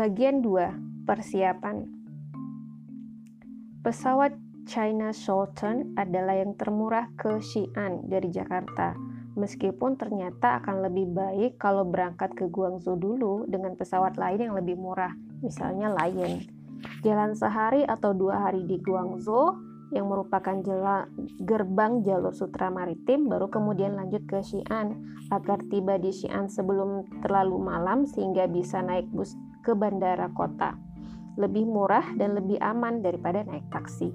Bagian 2. Persiapan Pesawat China Southern adalah yang termurah ke Xi'an dari Jakarta. Meskipun ternyata akan lebih baik kalau berangkat ke Guangzhou dulu dengan pesawat lain yang lebih murah, misalnya Lion. Jalan sehari atau dua hari di Guangzhou yang merupakan jala, gerbang jalur sutra maritim baru kemudian lanjut ke Xi'an agar tiba di Xi'an sebelum terlalu malam sehingga bisa naik bus ke bandara kota. Lebih murah dan lebih aman daripada naik taksi.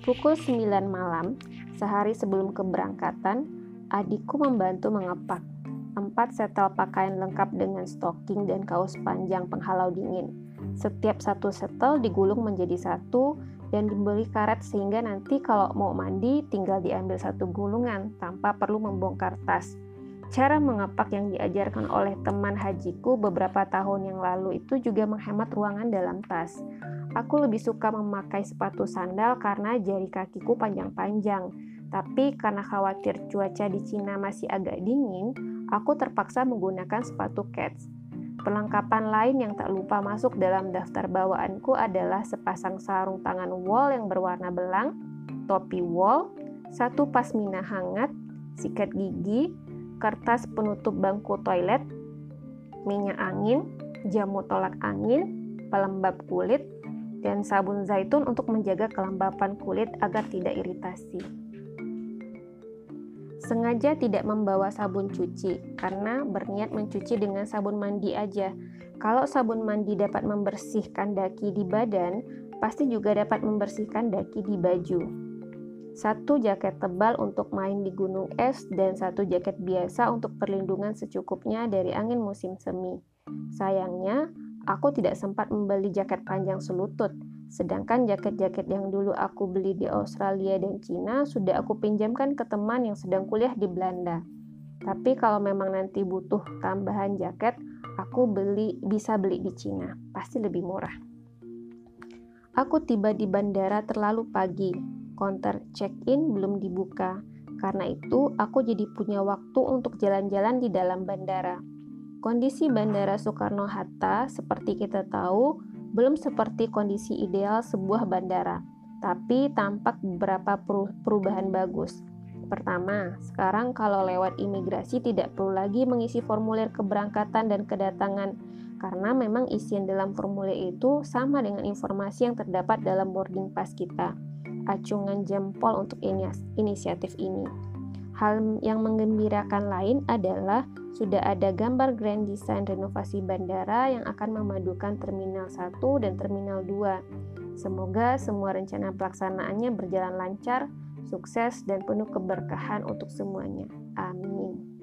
Pukul 9 malam, sehari sebelum keberangkatan, adikku membantu mengepak empat setel pakaian lengkap dengan stocking dan kaos panjang penghalau dingin setiap satu setel digulung menjadi satu dan diberi karet sehingga nanti kalau mau mandi tinggal diambil satu gulungan tanpa perlu membongkar tas. Cara mengepak yang diajarkan oleh teman hajiku beberapa tahun yang lalu itu juga menghemat ruangan dalam tas. Aku lebih suka memakai sepatu sandal karena jari kakiku panjang-panjang. Tapi karena khawatir cuaca di Cina masih agak dingin, aku terpaksa menggunakan sepatu kets. Perlengkapan lain yang tak lupa masuk dalam daftar bawaanku adalah sepasang sarung tangan wol yang berwarna belang, topi wol, satu pasmina hangat, sikat gigi, kertas penutup bangku toilet, minyak angin, jamu tolak angin, pelembab kulit, dan sabun zaitun untuk menjaga kelembapan kulit agar tidak iritasi. Sengaja tidak membawa sabun cuci karena berniat mencuci dengan sabun mandi aja. Kalau sabun mandi dapat membersihkan daki di badan, pasti juga dapat membersihkan daki di baju. Satu jaket tebal untuk main di gunung es dan satu jaket biasa untuk perlindungan secukupnya dari angin musim semi. Sayangnya, aku tidak sempat membeli jaket panjang selutut Sedangkan jaket-jaket yang dulu aku beli di Australia dan Cina sudah aku pinjamkan ke teman yang sedang kuliah di Belanda. Tapi kalau memang nanti butuh tambahan jaket, aku beli bisa beli di Cina, pasti lebih murah. Aku tiba di bandara terlalu pagi. Counter check-in belum dibuka. Karena itu, aku jadi punya waktu untuk jalan-jalan di dalam bandara. Kondisi Bandara Soekarno-Hatta, seperti kita tahu, belum seperti kondisi ideal sebuah bandara, tapi tampak beberapa perubahan bagus. Pertama, sekarang kalau lewat imigrasi tidak perlu lagi mengisi formulir keberangkatan dan kedatangan karena memang isian dalam formulir itu sama dengan informasi yang terdapat dalam boarding pass kita. Acungan jempol untuk inisiatif ini. Hal yang menggembirakan lain adalah sudah ada gambar grand design renovasi bandara yang akan memadukan Terminal 1 dan Terminal 2. Semoga semua rencana pelaksanaannya berjalan lancar, sukses, dan penuh keberkahan untuk semuanya. Amin.